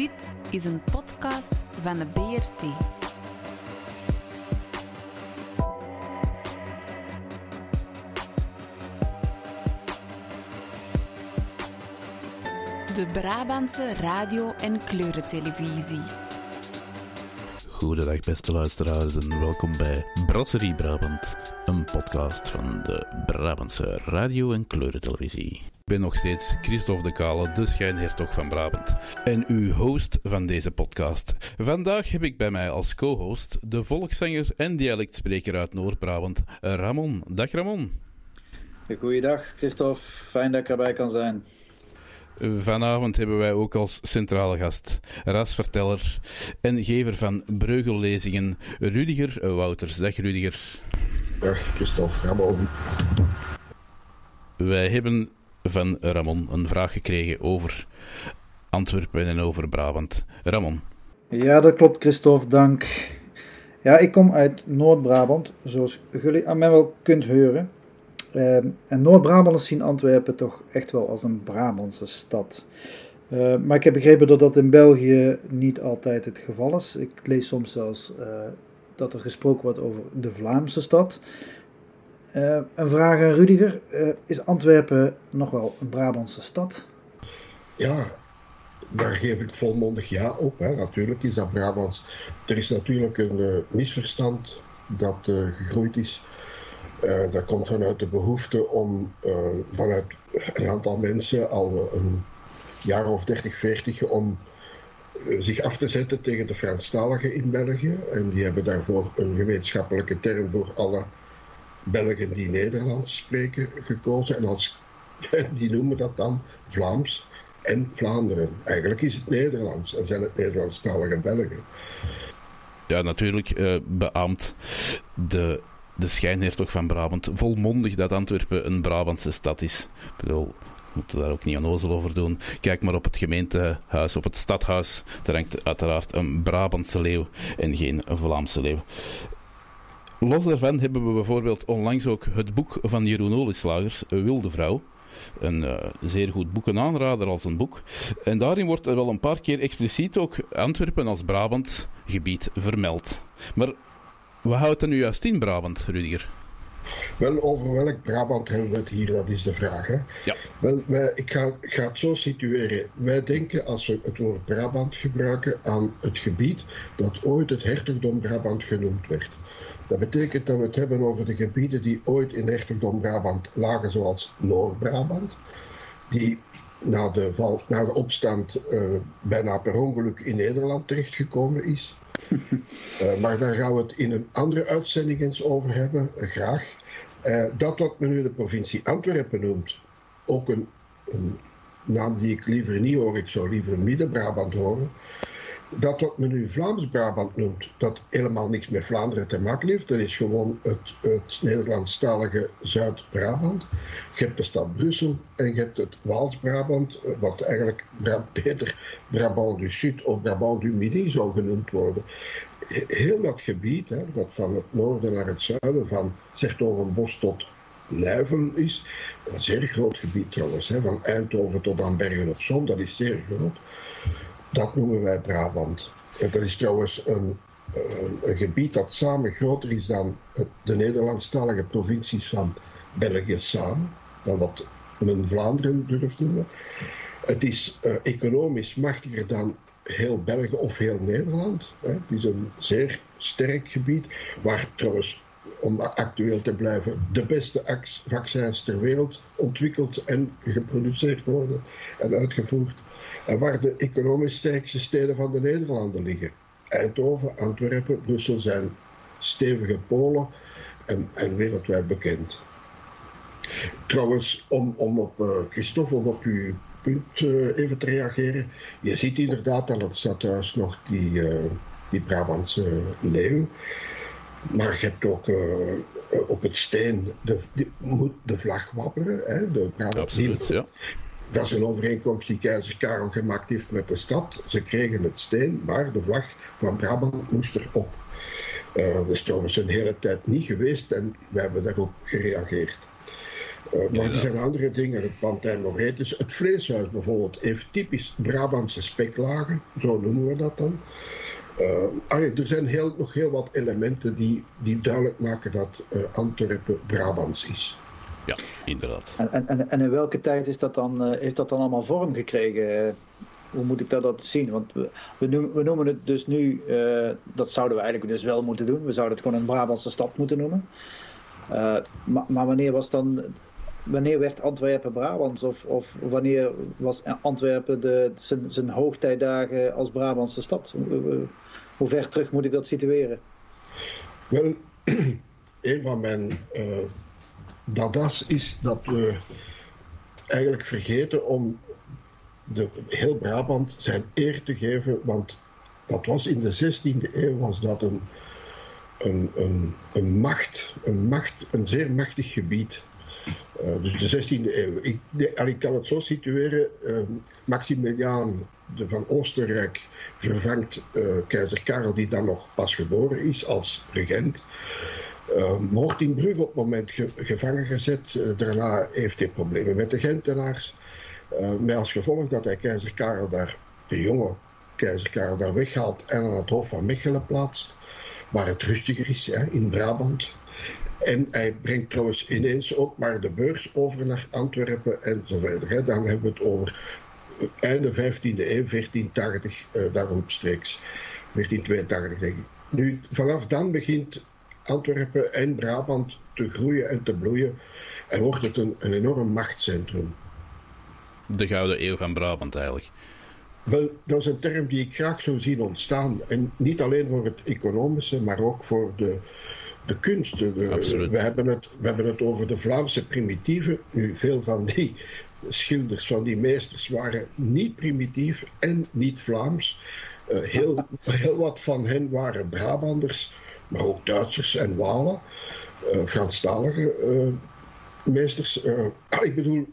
Dit is een podcast van de BRT. De Brabantse radio- en kleurentelevisie. Goedendag beste luisteraars en welkom bij Brasserie Brabant, een podcast van de Brabantse radio- en kleurentelevisie. Ik ben nog steeds Christophe de Kale, de schijnhertog van Brabant, en uw host van deze podcast. Vandaag heb ik bij mij als co-host de volkszanger en dialectspreker uit Noord-Brabant, Ramon. Dag Ramon. Goeiedag Christophe, fijn dat ik erbij kan zijn. Vanavond hebben wij ook als centrale gast, rasverteller en gever van breugellezingen, Rudiger Wouters. Dag Rudiger. Dag Christophe, Ramon. Wij hebben van Ramon een vraag gekregen over Antwerpen en over Brabant. Ramon. Ja, dat klopt Christophe, dank. Ja, ik kom uit Noord-Brabant, zoals jullie aan mij wel kunt horen. Uh, en Noord-Brabanders zien Antwerpen toch echt wel als een Brabantse stad. Uh, maar ik heb begrepen dat dat in België niet altijd het geval is. Ik lees soms zelfs uh, dat er gesproken wordt over de Vlaamse stad. een vraag aan Rudiger. is Antwerpen nog wel een Brabantse stad? Ja, daar geef ik volmondig ja op. Hè. Natuurlijk is dat Brabants. Er is natuurlijk een misverstand dat gegroeid is uh, dat komt vanuit de behoefte om uh, vanuit een aantal mensen al een jaar of 30, 40 om uh, zich af te zetten tegen de Franstaligen in België. En die hebben daarvoor een gemeenschappelijke term voor alle Belgen die Nederlands spreken gekozen. En die noemen dat dan Vlaams en Vlaanderen. Eigenlijk is het Nederlands en zijn het Nederlandstalige Belgen. Ja, natuurlijk beaamt de de schijnhertog van Brabant volmondig dat Antwerpen een Brabantse stad is. Ik bedoel, we moeten daar ook niet onnozel over doen. Kijk maar op het gemeentehuis, op het stadhuis. Daar hangt uiteraard een Brabantse leeuw en geen Vlaamse leeuw. Los daarvan hebben we bijvoorbeeld onlangs ook het boek van Jeroen Olieslagers, Wilde Vrouw. Een uh, zeer goed boek, een aanrader als een boek. En daarin wordt er wel een paar keer expliciet ook Antwerpen als Brabant gebied vermeld. Maar wat houdt er nu juist in Brabant, Rudiger? Wel, over welk Brabant hebben we het hier? Dat is de vraag. Hè? Ja. Wel, wij, ik, ga, ik ga het zo situeren. Wij denken, als we het woord Brabant gebruiken, aan het gebied dat ooit het hertogdom Brabant genoemd werd. Dat betekent dat we het hebben over de gebieden die ooit in hertogdom Brabant lagen, zoals Noord-Brabant, die na de, val, na de opstand uh, bijna per ongeluk in Nederland terechtgekomen is. Uh, maar daar gaan we het in een andere uitzending eens over hebben, uh, graag. dat wat men nu de provincie Antwerpen noemt, ook een, een, naam die ik liever niet hoor, ik zou liever Midden-Brabant horen. Dat wat men nu Vlaams-Brabant noemt, dat helemaal niks met Vlaanderen te maken heeft, dat is gewoon het, het Nederlandstalige Zuid-Brabant. Je hebt de stad Brussel en je hebt het Waals-Brabant, wat eigenlijk beter Brabant du Sud of Brabant du Midi zou genoemd worden. Heel dat gebied, hè, dat van het noorden naar het zuiden, van Sertogenbos tot Luiven is, een zeer groot gebied trouwens, hè, van Eindhoven tot aan Bergen op Zoom, dat is zeer groot. Dat noemen wij Brabant. Dat is trouwens een, een, gebied dat samen groter is dan de Nederlandstalige provincies van België samen, dan wat men Vlaanderen durft noemen. Het is uh, economisch machtiger dan heel België of heel Nederland. Hè. Het is een zeer sterk gebied, waar trouwens, om actueel te blijven, de beste vaccins ter wereld ontwikkeld en geproduceerd worden en uitgevoerd. En waar de economisch sterkste steden van de Nederlanden liggen. Eindhoven, Antwerpen, Brussel zijn stevige polen en, en wereldwijd bekend. Trouwens, om, om op uh, Christophe, om op uw punt uh, even te reageren. Je ziet inderdaad aan het stadhuis nog die, uh, die Brabantse leeuw. Maar je hebt ook op het steen de, die, moet de vlag wapperen. Hè, de Brabant, Absoluut, ja. Dat is een overeenkomst die keizer Karel gemaakt heeft met de stad. Ze kregen het steen, maar de vlag van Brabant moest erop. Uh, dat is trouwens een hele tijd niet geweest en wij hebben daarop gereageerd. Uh, maar er zijn andere dingen, het Pantijn Moretus. Het vleeshuis bijvoorbeeld heeft typisch Brabantse speklagen, zo noemen we dat dan. Uh, er zijn heel, nog heel wat elementen die, die duidelijk maken dat uh, Antwerpen Brabants is. Ja, inderdaad. En, en, en in welke tijd is dat dan, uh, heeft dat dan allemaal vorm gekregen? hoe moet ik dat, dat zien? Want we, we, noemen, we noemen het dus nu, dat zouden we eigenlijk dus wel moeten doen. We zouden het gewoon een Brabantse stad moeten noemen. maar, maar wanneer was dan wanneer werd Antwerpen Brabants? Of, of wanneer was Antwerpen de, zijn, zijn hoogtijdagen als Brabantse stad? Hoe ver terug moet ik dat situeren? Wel, een van mijn uh, dadas is dat we eigenlijk vergeten om de, heel Brabant zijn eer te geven, want dat was in de 16e eeuw was dat een, een, een, macht, een macht, een zeer machtig gebied. Uh, dus de 16e eeuw. Ik, ik kan het zo situeren. Uh, Maximiliaan de van Oostenrijk vervangt uh, keizer Karel, die dan nog pas geboren is als regent. Uh, wordt in Brugge op het moment ge gevangen gezet. Uh, daarna heeft hij problemen met de Gentenaars. met als gevolg dat hij keizer Karel daar, de jonge keizer Karel, daar weghaalt en aan het hof van Mechelen plaatst. Waar het rustiger is, in Brabant. En hij brengt trouwens ineens ook maar de beurs over naar Antwerpen en zo verder. Hè. Dan hebben we het over einde 15e eeuw, 1480, uh, daaromstreeks. 1482 denk ik. Nu, vanaf dan begint Antwerpen en Brabant te groeien en te bloeien en wordt het een, een enorm machtscentrum. De Gouden Eeuw van Brabant eigenlijk. Wel, dat is een term die ik graag zou zien ontstaan. En niet alleen voor het economische, maar ook voor de, de kunsten. we, hebben het, we hebben het over de Vlaamse primitieven. Nu, veel van die schilders, van die meesters, waren niet primitief en niet Vlaams. Uh, heel, heel wat van hen waren Brabanders, maar ook Duitsers en Walen, uh, Franstalige uh, meesters. ik bedoel,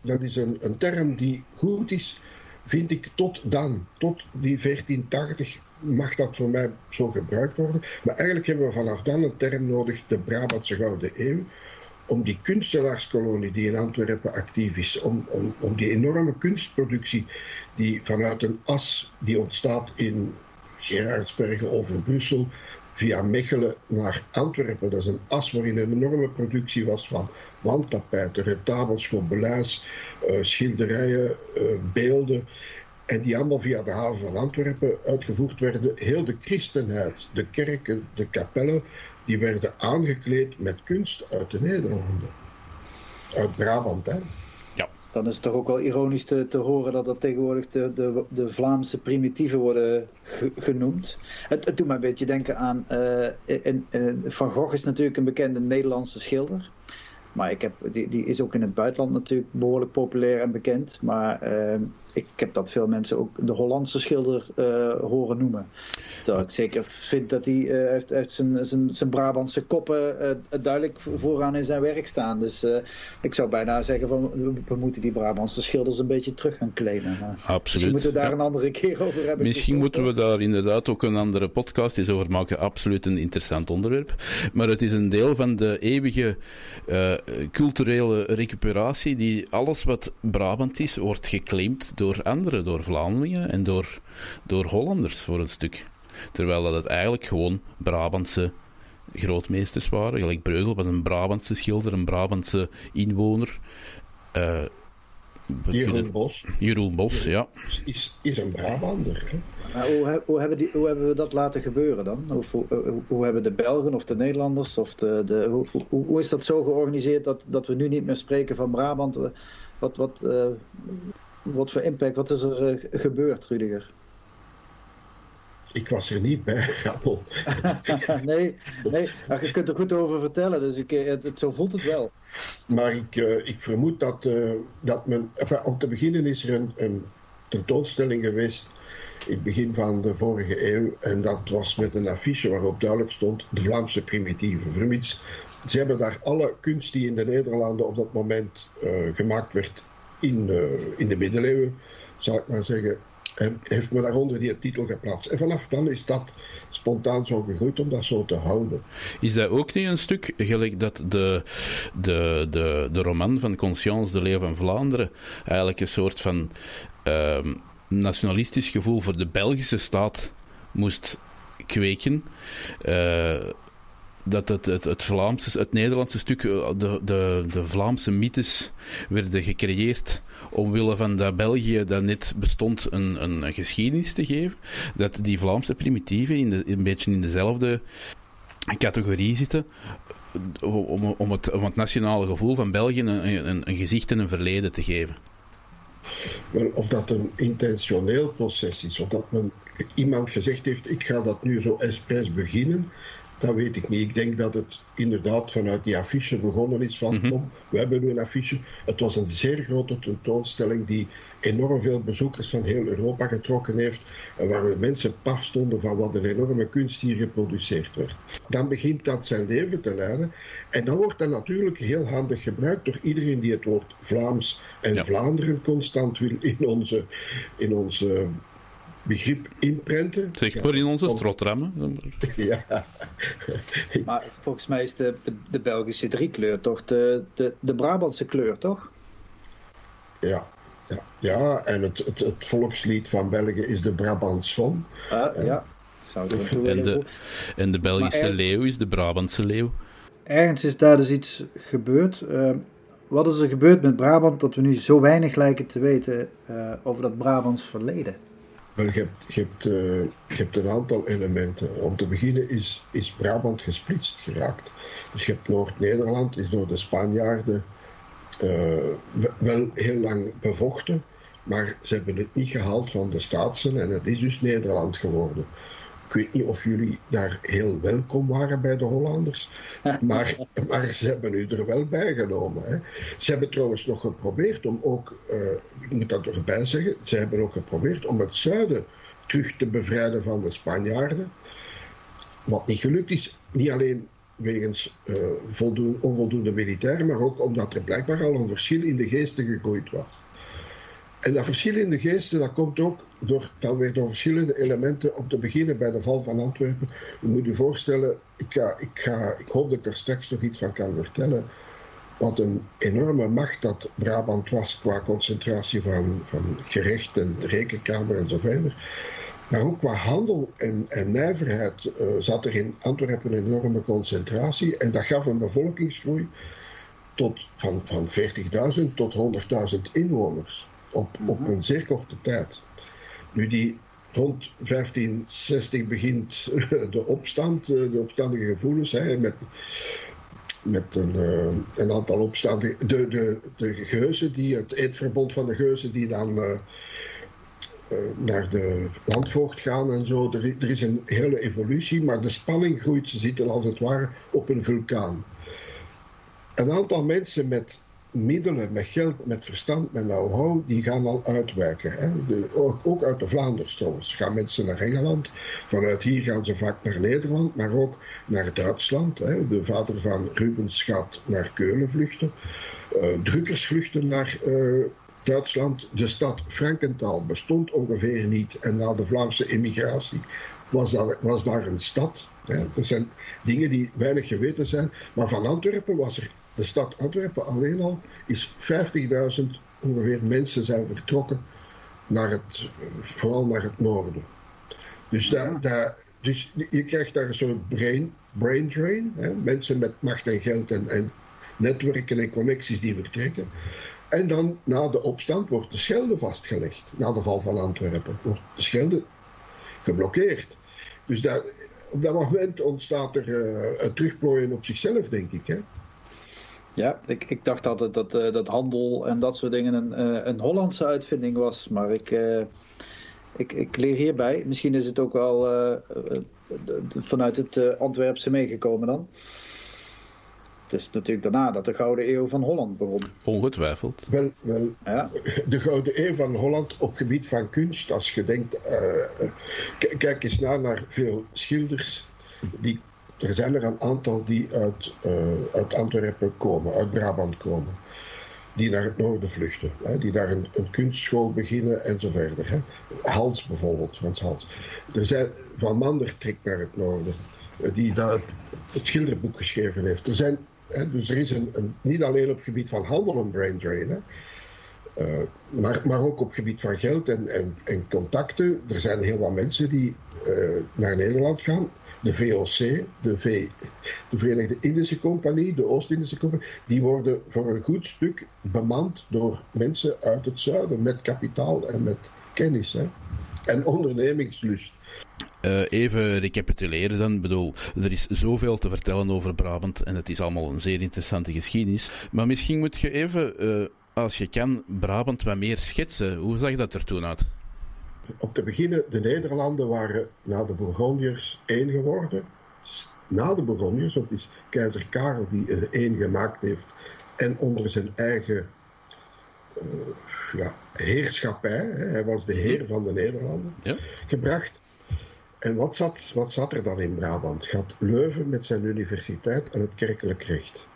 dat is een, een term die goed is, vind ik, tot dan, tot die 1480 mag dat voor mij zo gebruikt worden. Maar eigenlijk hebben we vanaf dan een term nodig, de Brabantse Gouden Eeuw, om die kunstenaarskolonie die in Antwerpen actief is, om, om, om die enorme kunstproductie die vanuit een as die ontstaat in Gerardsbergen over Brussel, via Mechelen naar Antwerpen. Dat is een as waarin een enorme productie was van wandtapijten, retabels, gobelins, uh, schilderijen, uh, beelden. En die allemaal via de haven van Antwerpen uitgevoerd werden. Heel de christenheid, de kerken, de kapellen, die werden aangekleed met kunst uit de Nederlanden. Uit Brabant, hè. Dan is het toch ook wel ironisch te, te horen dat dat tegenwoordig de, de, de Vlaamse primitieven worden genoemd. Het, het, doet me een beetje denken aan. In, Van Gogh is natuurlijk een bekende Nederlandse schilder. Maar ik heb, die, die is ook in het buitenland natuurlijk behoorlijk populair en bekend. Maar uh, ik heb dat veel mensen ook de Hollandse schilder uh, horen noemen. Terwijl ik zeker vind dat hij uh, uit, uit zijn, zijn, zijn Brabantse koppen duidelijk vooraan in zijn werk staan. Dus ik zou bijna zeggen van we moeten die Brabantse schilders een beetje terug gaan claimen. Maar Absoluut. Misschien moeten we daar een andere keer over hebben. Misschien moeten we daar inderdaad ook een andere podcast eens over maken. Absoluut een interessant onderwerp. Maar het is een deel van de eeuwige culturele recuperatie die alles wat Brabant is wordt geclaimd door anderen, door Vlamingen en door, door Hollanders voor een stuk. Terwijl dat het eigenlijk gewoon Brabantse grootmeesters waren. Gelijk Breugel was een Brabantse schilder, een Brabantse inwoner. Uh, Jeroen Bos. Jeroen Bos, ja. Is, is een Brabander. Hè? Maar hoe, hoe, hebben die, hoe hebben we dat laten gebeuren dan? Hoe, hoe, hoe hebben de Belgen of de Nederlanders, of de, de, hoe, hoe, is dat zo georganiseerd dat, dat we nu niet meer spreken van Brabant? Wat, wat, uh, wat voor impact, wat is er uh, gebeurd, Rudiger? Ik was er niet bij, Gappel. nee, nee maar je kunt er goed over vertellen, dus ik, eh, het, het, zo voelt het wel. Maar ik, uh, ik vermoed dat, uh, dat men... Enfin, om te beginnen is er een, een tentoonstelling geweest in het begin van de vorige eeuw. En dat was met een affiche waarop duidelijk stond de Vlaamse primitieven. Vermits, ze hebben daar alle kunst die in de Nederlanden op dat moment uh, gemaakt werd in, in de middeleeuwen, zal ik maar zeggen, En heeft me daaronder die titel geplaatst. En vanaf dan is dat spontaan zo gegroeid om dat zo te houden. Is dat ook niet een stuk gelijk dat de, de, de, de roman van Conscience de Leeuw van Vlaanderen eigenlijk een soort van ehm, nationalistisch gevoel voor de Belgische staat moest kweken? Uh, dat het, het, het, Vlaamse, het Nederlandse stuk, eh, de, de, de Vlaamse mythes werden gecreëerd omwille van dat België dat net bestond een, een, geschiedenis te geven. Dat die Vlaamse primitieven in een beetje in dezelfde categorie zitten. Om, om, het, om het nationale gevoel van België een, een, gezicht en een verleden te geven. Of dat een intentioneel proces is, of dat men iemand gezegd heeft: ik ga dat nu zo expres beginnen dat weet ik niet. Ik denk dat het inderdaad vanuit die affiche begonnen is van, mm we hebben nu een affiche. Het was een zeer grote tentoonstelling die enorm veel bezoekers van heel Europa getrokken heeft. En waar mensen paf stonden van wat een enorme kunst hier geproduceerd werd. Dan begint dat zijn leven te leiden. En dan wordt dat natuurlijk heel handig gebruikt door iedereen die het woord Vlaams en Vlaanderen constant wil in onze, in onze begrip inprenten. Zeg maar in onze strotrammen. Ja. maar volgens mij is de, de, de Belgische driekleur toch de, de, de Brabantse kleur, toch? Ja, ja, ja, en het, het, het, volkslied van België is de Brabantson. Ah, ja, zou en, de, en de Belgische leeuw is de Brabantse leeuw. Ergens is daar dus iets gebeurd. Uh, wat is er gebeurd met Brabant dat we nu zo weinig lijken te weten uh, over dat Brabants verleden? Wel, je hebt, een aantal elementen. Om te beginnen is, is Brabant gesplitst geraakt. Dus je hebt Noord-Nederland, is door de Spanjaarden uh, wel heel lang bevochten. Maar ze hebben het niet gehaald van de Staatsen en het is dus Nederland geworden. Ik weet niet of jullie daar heel welkom waren bij de Hollanders, maar, maar ze hebben u er wel bij genomen. Hè. Ze hebben trouwens nog geprobeerd om ook, uh, ik moet dat erbij zeggen, ze hebben ook geprobeerd om het zuiden terug te bevrijden van de Spanjaarden. Wat niet gelukt is, niet alleen wegens uh, voldoende, onvoldoende militairen, maar ook omdat er blijkbaar al een verschil in de geesten gegroeid was. En dat verschil in de geesten, dat komt ook door, dan weer door verschillende elementen. Om te beginnen bij de val van Antwerpen. Je moet je voorstellen, ik, ga, ik, ga, ik hoop dat ik er straks nog iets van kan vertellen. Wat een enorme macht dat Brabant was qua concentratie van, van gerecht en rekenkamer en zo verder. Maar ook qua handel en, nijverheid uh, zat er in Antwerpen een enorme concentratie. En dat gaf een bevolkingsgroei tot, van, van 40.000 tot 100.000 inwoners op, op mhm. een zeer korte tijd. Nu die rond 1560 begint de opstand, eh, de opstandige gevoelens, hè, met, met een, eh, een aantal opstandigen, de, de, de geuzen, die, het eetverbond van de geuzen, die dan uh, naar de landvoogd gaan en zo. Er, er, is een hele evolutie, maar de spanning groeit, ze zitten als het ware op een vulkaan. Een aantal mensen met middelen, met geld, met verstand, met know-how, die gaan al uitwijken. Hè. De, ook, uit de Vlaanders trouwens. Gaan mensen naar Engeland. Vanuit hier gaan ze vaak naar Nederland, maar ook naar Duitsland. Hè. De vader van Rubens gaat naar Keulen vluchten. Uh, drukkers vluchten naar uh, Duitsland. De stad Frankenthal bestond ongeveer niet. En na de Vlaamse immigratie was daar, was daar een stad. Hè. Dat zijn dingen die weinig geweten zijn. Maar van Antwerpen was er de stad Antwerpen alleen al is 50.000 ongeveer mensen zijn vertrokken naar het, vooral naar het noorden. Dus, daar, daar, dus je krijgt daar een soort brain, brain drain. Hè? Mensen met macht en geld en, en netwerken en connecties die vertrekken. En dan na de opstand wordt de Schelde vastgelegd. Na de val van Antwerpen wordt de Schelde geblokkeerd. Dus daar, op dat moment ontstaat er uh, een terugplooien op zichzelf, denk ik. Hè? Ja, ik, ik dacht altijd dat, uh, dat handel en dat soort dingen een, uh, een Hollandse uitvinding was. Maar ik, uh, ik, ik leer hierbij. Misschien is het ook wel vanuit het Antwerpse meegekomen dan. Het is natuurlijk daarna dat de Gouden Eeuw van Holland begon. Ongetwijfeld. Wel, wel ja. de Gouden Eeuw van Holland op gebied van kunst. Als je denkt, kijk eens naar, naar veel schilders die er zijn er een aantal die uit, uh, uit Antwerpen komen, uit Brabant komen. die naar het noorden vluchten. Hè, die daar een, kunstschool beginnen en zo verder. Hè. Hals bijvoorbeeld, Frans Hals. Er zijn Van Mander trekt naar het noorden, eh, die dat, het schilderboek geschreven heeft. Er zijn, hè, dus er is een, niet alleen op het gebied van handel een brain drain. Hè. Uh, maar, maar ook op het gebied van geld en, en, en contacten. Er zijn heel wat mensen die naar Nederland gaan de VOC, de, v, de Verenigde Indische Compagnie, de Oost-Indische Compagnie, die worden voor een goed stuk bemand door mensen uit het zuiden met kapitaal en met kennis en ondernemingslust. Uh, even recapituleren dan. Ik bedoel, er is zoveel te vertellen over Brabant en het is allemaal een zeer interessante geschiedenis. Maar misschien moet je even, uh, als je kan, Brabant wat meer schetsen. Hoe zag dat er toen uit? Om te beginnen, de Nederlanden waren na de Bourgondiërs één geworden. Na de Bourgondiërs, want het is keizer Karel die er één gemaakt heeft en onder zijn eigen uh, ja, heerschappij, hè, hij was de heer van de Nederlanden, ja. gebracht. En wat zat, wat zat er dan in Brabant? Gaat Leuven met zijn universiteit en het kerkelijk recht.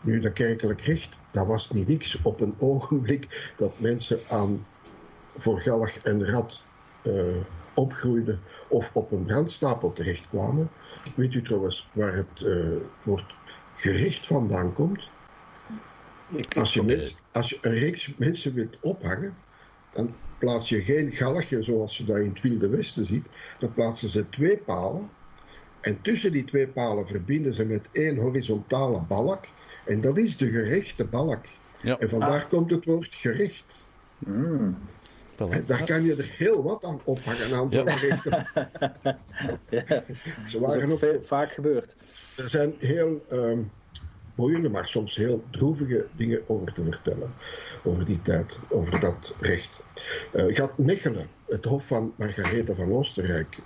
Nu, dat kerkelijk recht, dat was niet niks op een ogenblik dat mensen aan voor galg en rat uh, opgroeiden of op een brandstapel terechtkwamen. Weet u trouwens waar het uh, woord gericht vandaan komt? Als je, mens, als je een reeks mensen wilt ophangen, dan plaats je geen galgje zoals je dat in het Wilde Westen ziet. Dan plaatsen ze twee palen. En tussen die twee palen verbinden ze met één horizontale balk. En dat is de gerechte balk. Ja. En vandaar ah. komt het woord gericht. Mm. En daar kan je er heel wat aan ophangen. Een aantal ja. ja. Ze waren ook veel, vaak gebeurd. Er zijn heel um, boeiende, maar soms heel droevige dingen over te vertellen. Over die tijd, over dat recht. Uh, gaat Mechelen, het hof van Margaretha van Oostenrijk,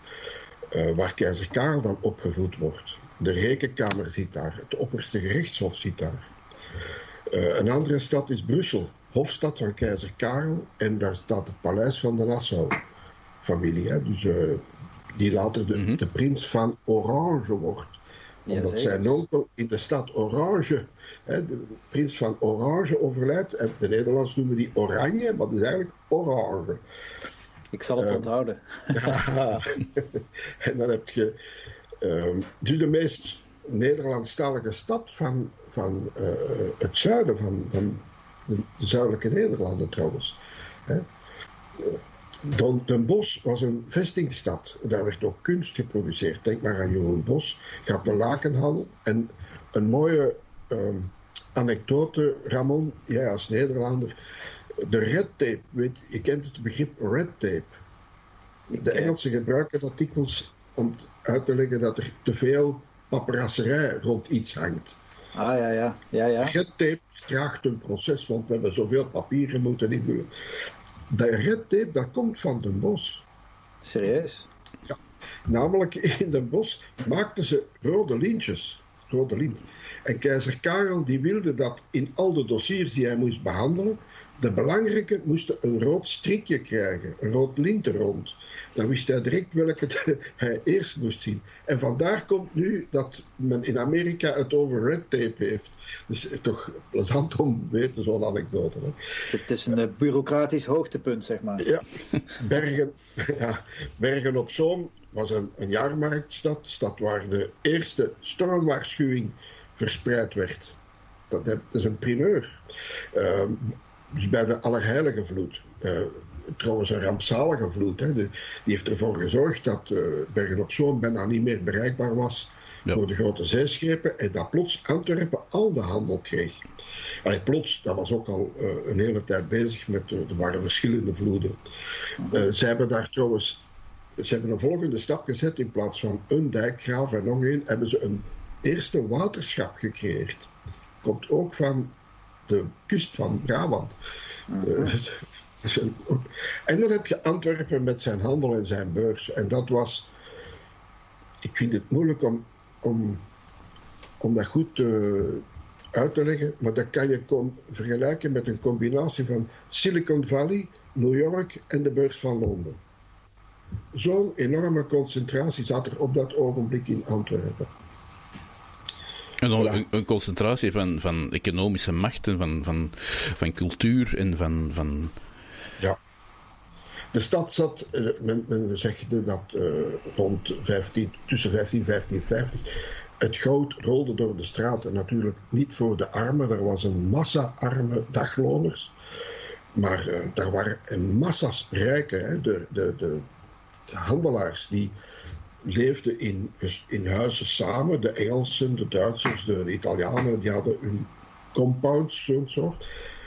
uh, waar keizer Karel dan opgevoed wordt. De rekenkamer zit daar, het opperste gerechtshof zit daar. Uh, een andere stad is Brussel, hofstad van keizer Karel. En daar staat het paleis van de Nassau-familie. Dus uh, die later de, mm-hmm. de, prins van Orange wordt. Omdat ja, zijn onkel in de stad Orange, hè, de prins van Orange overlijdt. En de Nederlanders noemen die Oranje, maar dat is eigenlijk Orange. Ik zal het uh, onthouden. ja, en dan heb je uh, dus de meest Nederlandstalige stad van, van uh, het zuiden van, van de, de zuidelijke Nederlanden trouwens. Hè. Don, Den Bosch was een vestingstad. Daar werd ook kunst geproduceerd. Denk maar aan Jeroen Bos. Gaat de lakenhandel. En een mooie um, anekdote, Ramon, jij als Nederlander. De red tape, weet, je kent het begrip red tape. De Engelsen gebruiken dat dikwijls om uit te leggen dat er te veel paparasserij rond iets hangt. Ah ja, ja. ja, ja. Red tape vraagt een proces, want we hebben zoveel papieren moeten invullen. Dat red tape, dat komt van Den Bos. Serieus? Ja. Namelijk in Den Bos maakten ze rode lintjes. Rode lint. En keizer Karel die wilde dat in al de dossiers die hij moest behandelen, de belangrijke moesten een rood strikje krijgen, een rood lint rond dan wist hij direct welke hij eerst moest zien. En vandaar komt nu dat men in Amerika het over red tape heeft. Dus toch plezant om te weten, zo'n anekdote. Hè. Het is een uh, bureaucratisch hoogtepunt, zeg maar. Ja, Bergen, ja, Bergen op Zoom was een, een jaarmarktstad, stad waar de eerste stormwaarschuwing verspreid werd. Dat, is een primeur. Uh, dus bij de Allerheilige Vloed. Uh, trouwens een rampzalige vloed. Hè. die heeft ervoor gezorgd dat uh, Bergen op Zoom bijna niet meer bereikbaar was ja. door de grote zeeschepen. En dat plots Antwerpen al de handel kreeg. Allee, plots, dat was ook al uh, een hele tijd bezig met, er waren verschillende vloeden. ze hebben daar trouwens, ze hebben een volgende stap gezet. In plaats van een dijkgraaf en nog één, hebben ze een eerste waterschap gecreëerd. Komt ook van de kust van Brabant. Uh, en dan heb je Antwerpen met zijn handel en zijn beurs. En dat was. Ik vind het moeilijk om, om, om dat goed te, uit te leggen, maar dat kan je vergelijken met een combinatie van Silicon Valley, New York en de beurs van Londen. Zo'n enorme concentratie zat er op dat ogenblik in Antwerpen. Een, concentratie van, van economische machten, van, van, van cultuur en van, van Ja. De stad zat, eh, men, men zegt dat eh, rond 15, tussen 15 en 1550 het goud rolde door de straten. Natuurlijk niet voor de armen, er was een massa arme dagloners. Maar eh, daar waren massa's rijken. De, de, de, de handelaars die leefden in, in huizen samen. De Engelsen, de Duitsers, de, de Italianen, die hadden hun compounds, zo'n soort.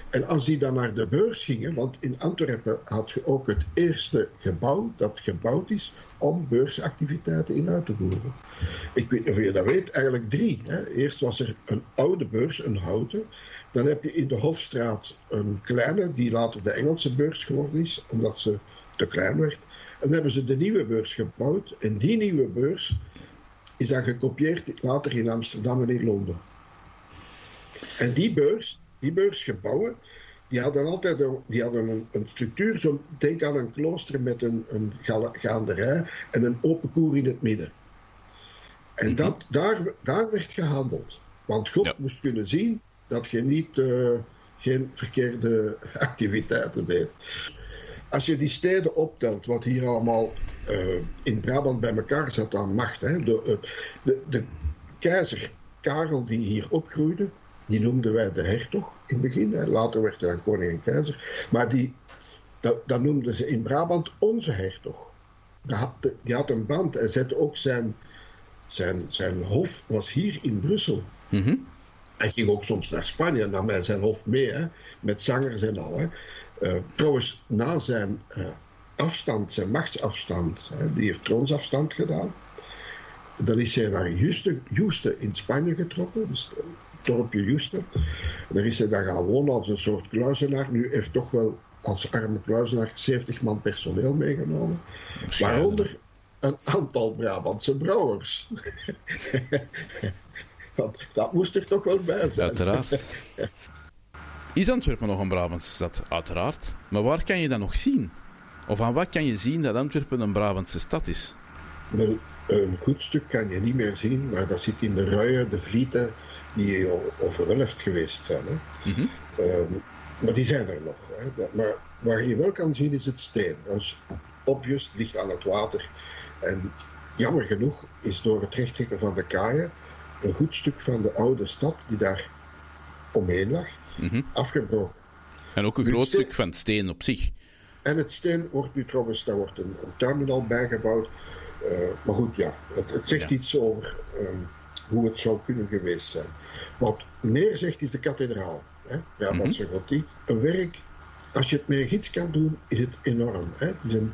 En als die dan naar de beurs gingen, want in Antwerpen had je ook het eerste gebouw dat gebouwd is om beursactiviteiten in uit te voeren. Ik weet niet of je dat weet, eigenlijk drie. Hè. Eerst was er een oude beurs, een houten. Dan heb je in de Hofstraat een kleine, die later de Engelse beurs geworden is, omdat ze te klein werd. En dan hebben ze de nieuwe beurs gebouwd. En die nieuwe beurs is dan gekopieerd later in Amsterdam en in Londen. En die beurs, die beursgebouwen, die hadden altijd een, die hadden een, een structuur, zo, denk aan een klooster met een, een ga- gaanderij en een open koer in het midden. En dat, daar, daar werd gehandeld. Want God Ja. moest kunnen zien dat je niet, eh, geen verkeerde activiteiten deed. Als je die steden optelt, wat hier allemaal eh, in Brabant bij elkaar zat aan macht. Hè, de, eh, de, de keizer Karel die hier opgroeide, die noemden wij de hertog in het begin. Hè. Later werd hij dan koning en keizer. Maar die, dat, dat noemden ze in Brabant onze hertog. Die had, die had een band en zette ook zijn, zijn, zijn hof was hier in Brussel. Mhm. Hij ging ook soms naar Spanje en nam hij zijn hof mee, hè, met zangers en al. Hè. Eh, trouwens, na zijn eh, afstand, zijn machtsafstand, hè, die heeft troonsafstand gedaan. Dan is hij naar Juste, Juste in Spanje getrokken, dus het dorpje Juste. Daar is hij dan gaan wonen als een soort kluizenaar. Nu heeft toch wel als arme kluizenaar 70 man personeel meegenomen. Waaronder een aantal Brabantse brouwers. Want dat moest er toch wel bij zijn. Uiteraard. Is Antwerpen nog een Brabantse stad? Uiteraard. Maar waar kan je dat nog zien? Of aan wat kan je zien dat Antwerpen een Brabantse stad is? Wel, een goed stuk kan je niet meer zien, maar dat zit in de ruien, de vlieten die overwelfd geweest zijn. Hè. Mhm. Ehm, maar die zijn er nog. Hè. Maar waar je wel kan zien is het steen. Dat is obvious, ligt aan het water. En jammer genoeg is door het rechttrekken van de kaaien een goed stuk van de oude stad die daar omheen lag, Mhm. afgebroken. En ook een Nu, groot steen- stuk van het steen op zich. En het steen wordt nu trouwens, daar wordt een, een terminal bijgebouwd. Eh, maar goed, ja, het, het zegt Ja. iets over ehm, hoe het zou kunnen geweest zijn. Wat meer zegt is de kathedraal. Hè? Brabantse Mhm. gotiek. Een werk, als je het met gids kan doen, is het enorm. Hè? Het is een,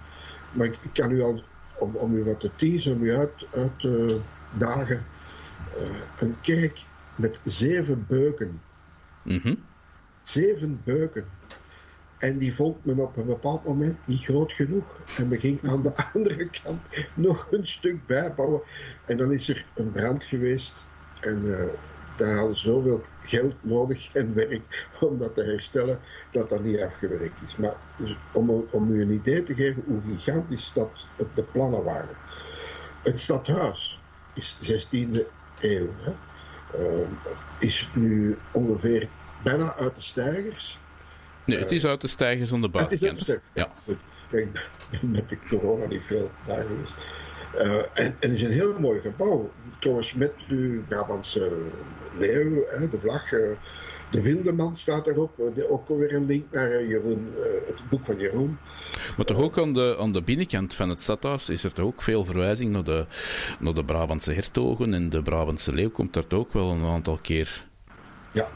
maar ik, ik kan u al, om, om u wat te teasen, om u uit, uit te dagen, eh, een kerk met zeven beuken. Mhm. Zeven beuken. En die vond men op een bepaald moment niet groot genoeg. En men ging aan de andere kant nog een stuk bijbouwen. En dan is er een brand geweest. En eh, daar hadden zoveel geld nodig en werk om dat te herstellen, dat dat niet afgewerkt is. Maar om, om u een idee te geven hoe gigantisch dat de plannen waren. Het stadhuis is 16e eeuw. Hè. Eh, is nu ongeveer bijna uit de stijgers. Nee, het is uit de stijgers aan de Het is buitenkant. ook Ja. Goed. Ik ben met de corona niet veel daar geweest. Eh, en, en het is een heel mooi gebouw. Trouwens, met uw Brabantse leeuw, hè, de vlag. eh, de Wildeman staat erop. eh, de- ook weer een link naar Jeroen, het boek van Jeroen. Maar toch ook aan de, aan de binnenkant van het stadhuis is er toch ook veel verwijzing naar de, naar de Brabantse hertogen. En de Brabantse leeuw komt daar toch ook wel een aantal keer Ja,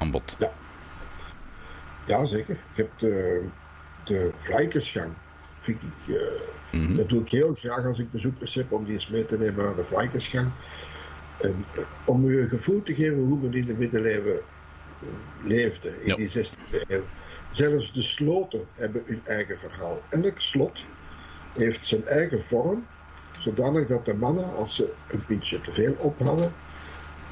aan bod. ja zeker. Je hebt de, de Vlijkersgang. Vind ik, eh, Mhm. Dat doe ik heel graag als ik bezoekers heb, om die eens mee te nemen naar de Vlijkersgang. En eh, om u een gevoel te geven hoe men in de middeleeuwen eh, leefde, in Ja. die 16e eeuw. Zelfs de sloten hebben hun eigen verhaal. Elk slot heeft zijn eigen vorm, zodanig dat de mannen, als ze een pintje te veel op hadden,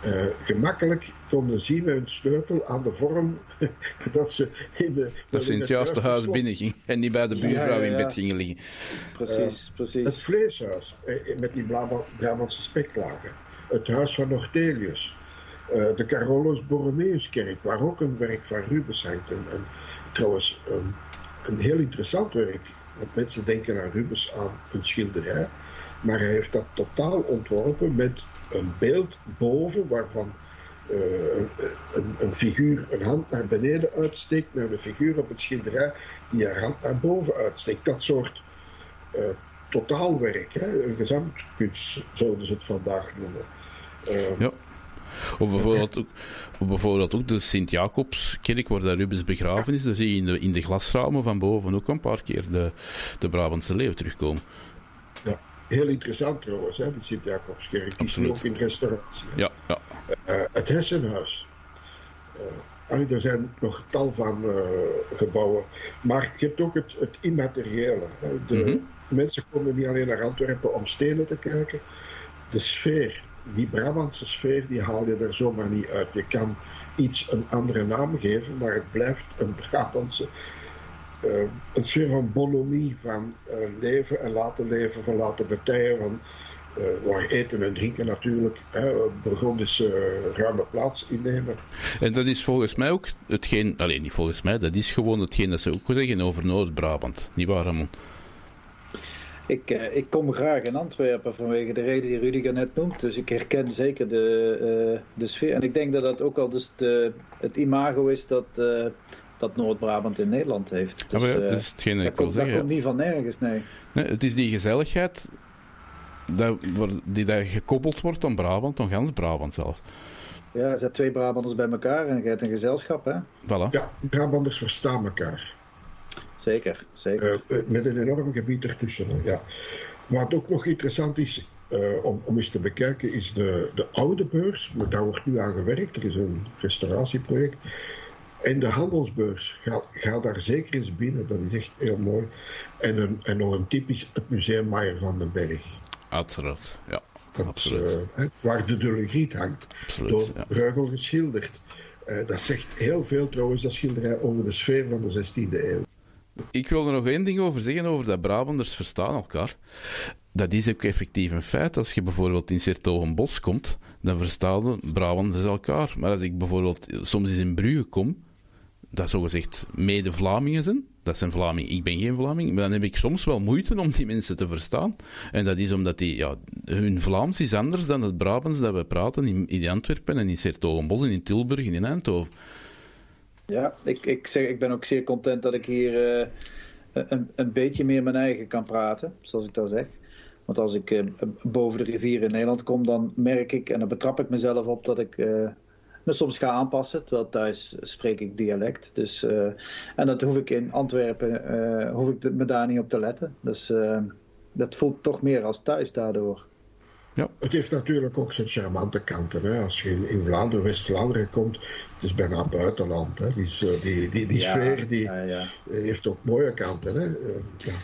eh, gemakkelijk konden zien met hun sleutel aan de vorm dat ze in de. Dat ze in het juiste huis binnen ging en niet bij de buurvrouw ja, in ja. bed gingen liggen. Precies, Het precies. vleeshuis eh, met die Braba- Brabantse speklagen. het Huis van Nortelius. Uh, de Carolus Borromeuskerk, waar ook een werk van Rubens hangt. En, en trouwens, um, een heel interessant werk. Want mensen denken aan Rubens aan een schilderij. Maar hij heeft dat totaal ontworpen met een beeld boven waarvan uh, een, een, figuur een hand naar beneden uitsteekt, naar de figuur op het schilderij die haar hand naar boven uitsteekt. Dat soort uh, totaalwerk, hè? een gezamtkunst zouden ze het vandaag noemen. Uh, ja. Of bijvoorbeeld, ook, ook de Sint-Jacobskerk, waar Rubens begraven is. Daar zie je in de, in de glasramen van boven ook een paar keer de, de Brabantse leeuw terugkomen. Heel interessant trouwens, hè, die Sint-Jacobskerk. Die is nu ook in restauratie. Ja, ja. Uh, het Hessenhuis. Uh, er zijn nog tal van uh, gebouwen. Maar je hebt ook het, het immateriële. De mm -hmm. mensen komen niet alleen naar Antwerpen om stenen te kijken. De sfeer, die Brabantse sfeer, die haal je er zomaar niet uit. Je kan iets een andere naam geven, maar het blijft een Brabantse. Uh, een sfeer van bonhomie, van uh, leven en laten leven, van laten betijen, van uh, waar eten en drinken natuurlijk hè, Burgondische ruime plaats innemen. En dat is volgens mij ook hetgeen, alleen niet volgens mij, dat is gewoon hetgeen dat ze ook zeggen over Noord-Brabant. Niet waar, Ramon? Ik, ik kom graag in Antwerpen vanwege de reden die Rudiger net noemt. Dus ik herken zeker de, uh, de sfeer. En ik denk dat dat ook al dus de, het imago is dat, uh, dat Noord-Brabant in Nederland heeft. Dus, ja, dat is hetgeen dat, ik komt, zeggen, dat komt niet van nergens, nee. nee. Het is die gezelligheid dat, die daar gekoppeld wordt aan Brabant, aan gans Brabant zelf. Ja, er zijn twee Brabanders bij elkaar en je hebt een gezelschap, hè? Voilà. Ja, Brabanders verstaan elkaar. Zeker, zeker. Uh, met een enorm gebied ertussen. Ja. Wat ook nog interessant is uh, om, om eens te bekijken, is de, de oude beurs. Daar wordt nu aan gewerkt. Er is een restauratieproject. En de handelsbeurs, ga, ga daar zeker eens binnen. Dat is echt heel mooi. En, een, en nog een typisch het museum Maier van den Berg. Uiteraard, ja. Dat, Absoluut. Uh, waar de Dullegriet hangt. Absoluut, door ja. Bruegel geschilderd. Uh, dat zegt heel veel trouwens, dat schilderij, over de sfeer van de 16e eeuw. Ik wil er nog één ding over zeggen, over dat Brabanders verstaan elkaar. Dat is ook effectief een feit. Als je bijvoorbeeld in Sertogenbos komt, dan verstaan Brabanders elkaar. Maar als ik bijvoorbeeld soms eens in Brugge kom, dat zogezegd mede-Vlamingen zijn, dat zijn Vlamingen, ik ben geen Vlaming, maar dan heb ik soms wel moeite om die mensen te verstaan. En dat is omdat die, ja, hun Vlaams is anders dan het Brabants dat we praten in, Antwerpen en in Sertogenbos en in Tilburg en in Eindhoven. Ja, ik, ik, zeg, ik ben ook zeer content dat ik hier uh, een, een beetje meer mijn eigen kan praten, zoals ik dat zeg. Want als ik uh, boven de rivier in Nederland kom, dan merk ik en dan betrap ik mezelf op dat ik uh, me soms ga aanpassen. Terwijl thuis spreek ik dialect. Dus, en dat hoef ik in Antwerpen, hoef ik me daar niet op te letten. Dus dat voelt toch meer als thuis daardoor. Ja. Het heeft natuurlijk ook zijn charmante kanten. Hè. Als je in, in Vlaanderen, West-Vlaanderen komt, is bijna buitenland. Hè. Die, die, die, die ja, sfeer die ja, ja. heeft ook mooie kanten. Hè.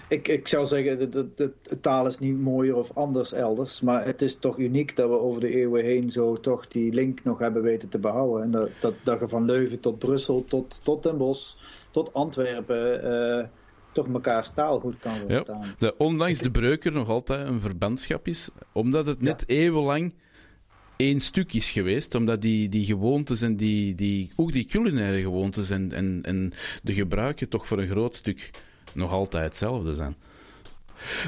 Ik, ik zou zeggen, de, de, de, de, taal is niet mooier of anders elders. Maar het is toch uniek dat we over de eeuwen heen zo toch die link nog hebben weten te behouden. En dat, dat, dat je van Leuven tot Brussel, tot, tot Den Bosch, tot Antwerpen... Uh, toch mekaars taal goed kan verstaan. Ja, dat ondanks de breuker nog altijd een verbandschap is, omdat het net ja. eeuwenlang één stuk is geweest, omdat die, die gewoontes en die, die, ook die culinaire gewoontes en, en, en de gebruiken toch voor een groot stuk nog altijd hetzelfde zijn.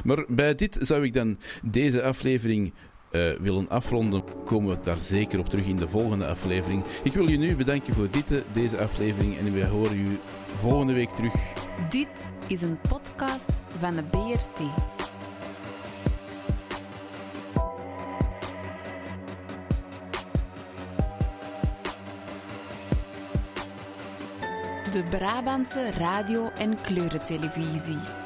Maar bij dit zou ik dan deze aflevering uh, willen afronden, komen we daar zeker op terug in de volgende aflevering. Ik wil je nu bedanken voor dit, deze aflevering en we horen u volgende week terug. Dit is een podcast van de BRT. De Brabantse radio- en kleurentelevisie.